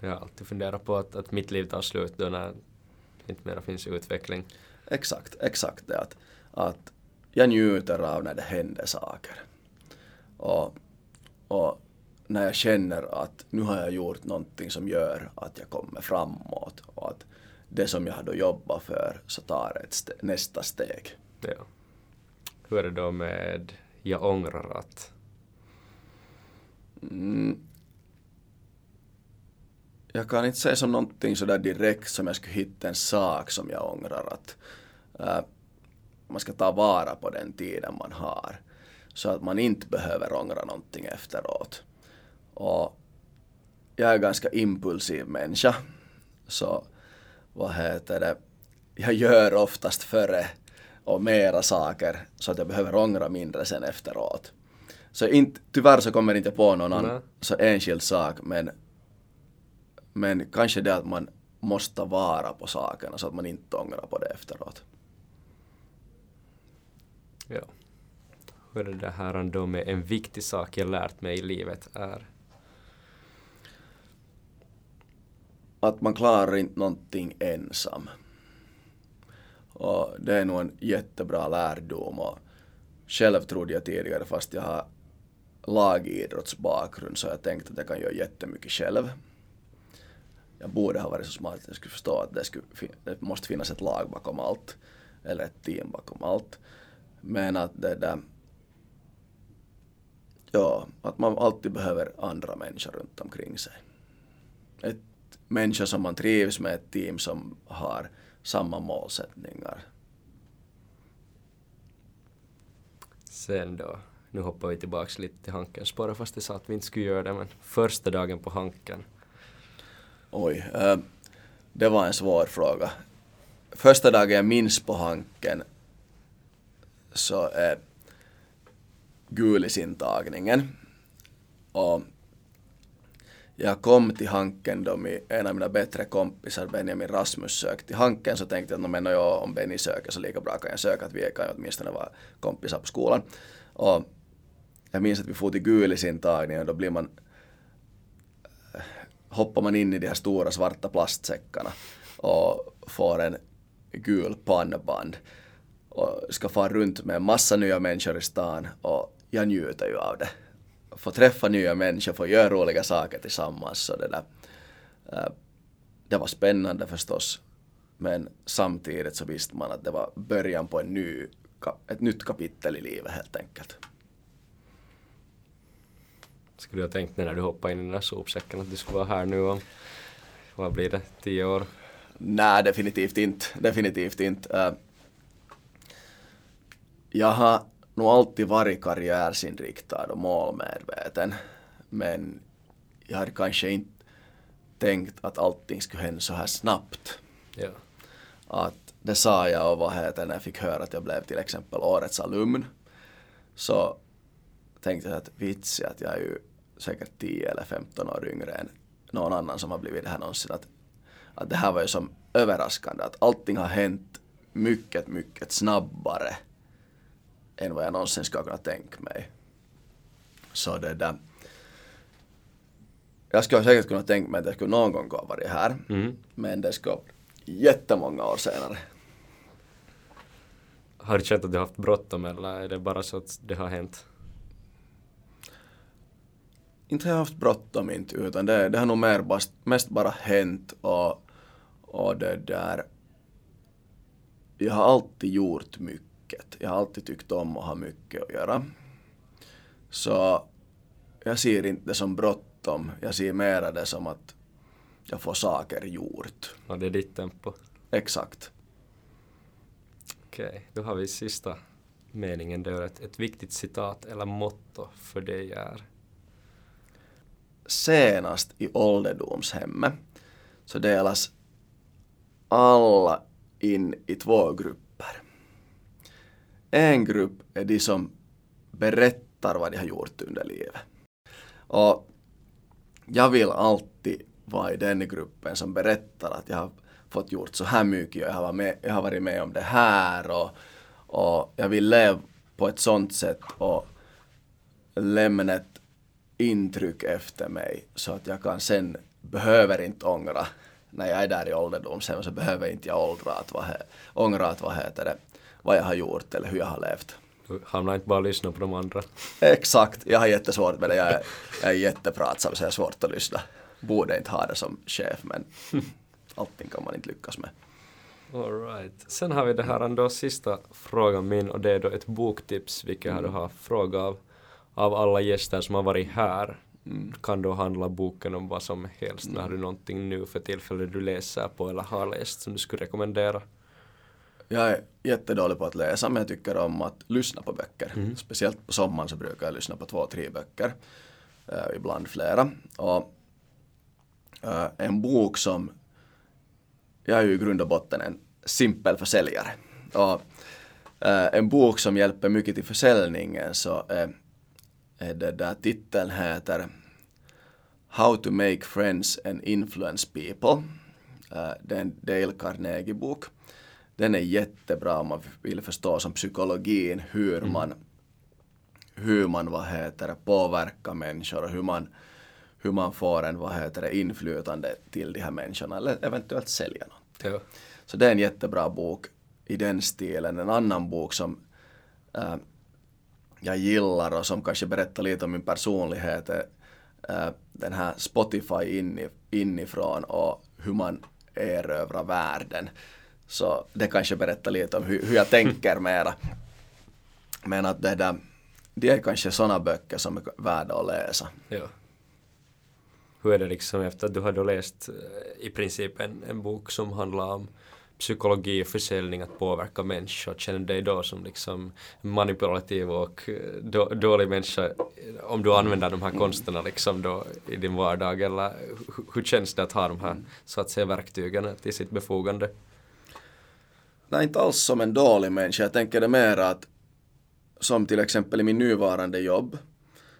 [SPEAKER 1] Jag har alltid funderat på att, att mitt liv tar slut då när det inte mera finns utveckling.
[SPEAKER 2] Exakt, exakt det att, att jag njuter av när det händer saker. Och, och när jag känner att nu har jag gjort någonting som gör att jag kommer framåt och att det som jag hade jobbat för så tar ett ste- nästa steg.
[SPEAKER 1] Ja. Hur är det då med jag ångrar att?
[SPEAKER 2] Mm. Jag kan inte säga som någonting sådär direkt som jag skulle hitta en sak som jag ångrar att äh, man ska ta vara på den tiden man har. Så att man inte behöver ångra någonting efteråt. Och jag är ganska impulsiv människa. Så vad heter det, jag gör oftast före och mera saker så att jag behöver ångra mindre sen efteråt. Så inte, tyvärr så kommer inte på någon annan så enskild sak men, men kanske det att man måste vara på sakerna så att man inte ångrar på det efteråt.
[SPEAKER 1] Ja. Hur är det här då med en viktig sak jag lärt mig i livet är?
[SPEAKER 2] Att man klarar inte någonting ensam. Och det är nog en jättebra lärdom och själv trodde jag tidigare fast jag har lagidrottsbakgrund så jag tänkte att jag kan göra jättemycket själv. Jag borde ha varit så smart att jag skulle förstå att det, skulle, det måste finnas ett lag bakom allt. Eller ett team bakom allt. Men att det där Ja, att man alltid behöver andra människor runt omkring sig. Ett människa som man trivs med, ett team som har samma målsättningar.
[SPEAKER 1] Sen då, nu hoppar vi tillbaks lite till Hanken spår, fast det sa att vi inte skulle göra det men första dagen på Hanken.
[SPEAKER 2] Oj, eh, det var en svår fråga. Första dagen jag minns på Hanken så är gulisintagningen. Och jag kom till Hanken då en av mina bättre kompisar, Benjamin Rasmus, sökte till Hanken så tänkte jag att no, men ja, om Benny söker så lika bra kan jag söka, att vi kan ju åtminstone vara kompisar på skolan. Och jag minns att vi for till gulisintagningen och då blir man hoppar man in i de här stora svarta plastsäckarna och får en gul pannband och ska fara runt med en massa nya människor i stan och jag njuter ju av det. Få träffa nya människor, få göra roliga saker tillsammans så det där. Eh, det var spännande förstås men samtidigt så visste man att det var början på en ny, ett nytt kapitel i livet helt enkelt.
[SPEAKER 1] Skulle du ha tänkt när du hoppade in i den där sopsäcken att du skulle vara här nu om, vad blir det, tio år?
[SPEAKER 2] Nej, definitivt inte. Definitivt inte. Eh, Jag har nog alltid varit karriärsinriktad och målmedveten. Men jag hade kanske inte tänkt att allting skulle hända så här snabbt.
[SPEAKER 1] Ja.
[SPEAKER 2] Att det sa jag och vad heter när jag fick höra att jag blev till exempel årets alumn. Så tänkte jag att vits att jag är ju säkert 10 eller 15 år yngre än någon annan som har blivit det här någonsin. Att, att det här var ju som överraskande att allting har hänt mycket, mycket snabbare än vad jag någonsin ska kunna tänka mig. Så det där. Jag skulle säkert kunna tänka mig att jag skulle någon gång ha varit här.
[SPEAKER 1] Mm.
[SPEAKER 2] Men det ska jättemånga år senare.
[SPEAKER 1] Har du känt att du haft bråttom eller är det bara så att det har hänt?
[SPEAKER 2] Inte har haft bråttom inte, utan det, det har nog mer bast, mest bara hänt och, och det där. Jag har alltid gjort mycket. Jag har alltid tyckt om att ha mycket att göra. Så jag ser inte det som bråttom. Jag ser mera det som att jag får saker gjort.
[SPEAKER 1] Ja, det är ditt tempo.
[SPEAKER 2] Exakt.
[SPEAKER 1] Okej, då har vi sista meningen. Det är ett, ett viktigt citat eller motto för dig är
[SPEAKER 2] senast i ålderdomshemmet så delas alla in i två grupper. En grupp är de som berättar vad de har gjort under livet. Och jag vill alltid vara i den gruppen som berättar att jag har fått gjort så här mycket och jag har varit med, jag har varit med om det här och, och jag vill leva på ett sånt sätt och lämna ett intryck efter mig så att jag kan sen, behöver inte ångra när jag är där i ålderdomshem så behöver inte jag åldra att vad, ångra att vad heter det, vad jag har gjort eller hur jag har levt.
[SPEAKER 1] Du hamnar inte bara och lyssna på de andra.
[SPEAKER 2] Exakt, jag har jättesvårt med det, jag är, jag är jättepratsam så jag har svårt att lyssna. Borde inte ha det som chef men allting kan man inte lyckas med.
[SPEAKER 1] Alright. Sen har vi det här ändå sista frågan min och det är då ett boktips vilket jag har frågat av, av alla gäster som har varit här. Kan då handla boken om vad som helst. Men har du någonting nu för tillfället du läser på eller har läst som du skulle rekommendera?
[SPEAKER 2] Jag är jättedålig på att läsa men jag tycker om att lyssna på böcker. Speciellt på sommaren så brukar jag lyssna på två, tre böcker. Eh, ibland flera. Och eh, en bok som jag är ju i grund och botten en simpel försäljare. Och eh, en bok som hjälper mycket till försäljningen så är det där titeln heter How to make friends and influence people. Eh, det är en Dale Carnegie-bok. Den är jättebra om man vill förstå som psykologin hur man hur man vad heter påverkar människor och hur man, hur man får en vad heter det, inflytande till de här människorna eller eventuellt sälja något.
[SPEAKER 1] Ja.
[SPEAKER 2] Så det är en jättebra bok i den stilen. En annan bok som äh, jag gillar och som kanske berättar lite om min personlighet är äh, den här Spotify inifrån och hur man erövrar världen. Så det kanske berättar lite om hur, hur jag tänker mera. Men att det där, det är kanske sådana böcker som är värda att läsa.
[SPEAKER 1] ja. Hur är det liksom efter att du har då läst eh, i princip en, en bok som handlar om psykologi och försäljning att påverka människor, känner du dig då som liksom manipulativ och eh, då, dålig människa om du använder de här konsterna liksom då i din vardag eller hur, hur känns det att ha de här så att säga verktygen till sitt befogande?
[SPEAKER 2] Nej, inte alls som en dålig människa. Jag tänker det mer att som till exempel i min nuvarande jobb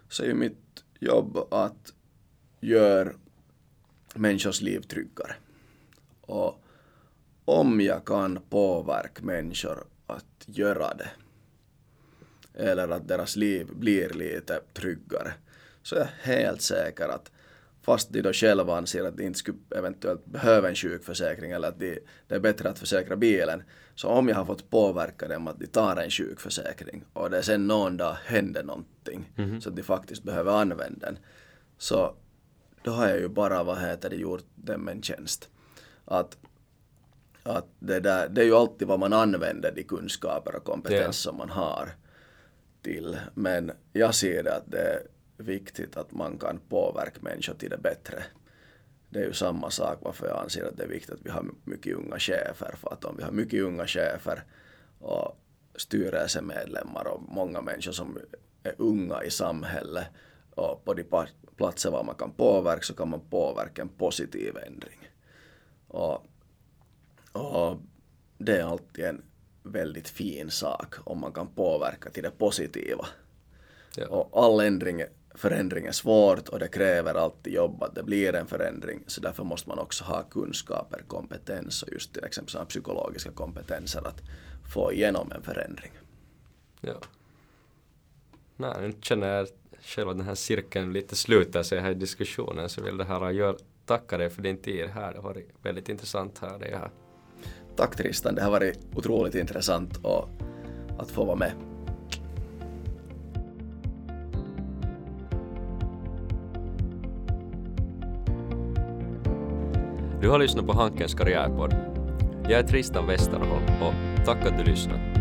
[SPEAKER 2] så är ju mitt jobb att göra människors liv tryggare. Och om jag kan påverka människor att göra det. Eller att deras liv blir lite tryggare. Så är jag helt säker att fast de då själva anser att de inte skulle eventuellt behöva en sjukförsäkring eller att de, det är bättre att försäkra bilen så om jag har fått påverka dem att de tar en sjukförsäkring och det sen någon dag händer någonting så att de faktiskt behöver använda den så då har jag ju bara vad heter det gjort dem en tjänst. Att att det, där, det är ju alltid vad man använder de kunskaper och kompetens som man har till. Men jag ser det att det är viktigt att man kan påverka människor till det bättre. Det är ju samma sak varför jag anser att det är viktigt att vi har mycket unga chefer. För att om vi har mycket unga chefer och styrelsemedlemmar och många människor som är unga i samhället och på de platser var man kan påverka så kan man påverka en positiv ändring. Och och det är alltid en väldigt fin sak om man kan påverka till det positiva.
[SPEAKER 1] Ja.
[SPEAKER 2] Och all ändring, förändring är svårt och det kräver alltid jobb att det blir en förändring. Så därför måste man också ha kunskaper, kompetens och just till exempel sådana psykologiska kompetenser att få igenom en förändring.
[SPEAKER 1] Ja. Nej, nu känner jag själv att den här cirkeln lite slutar sig här i diskussionen så vill det här gör, tacka dig för din tid här. Det har varit väldigt intressant här det här.
[SPEAKER 2] Tack Tristan, det har varit otroligt intressant och att få vara med.
[SPEAKER 1] Du har lyssnat på Hankens karriärpodd. Jag är Tristan Westerholm och tack att du lyssnade.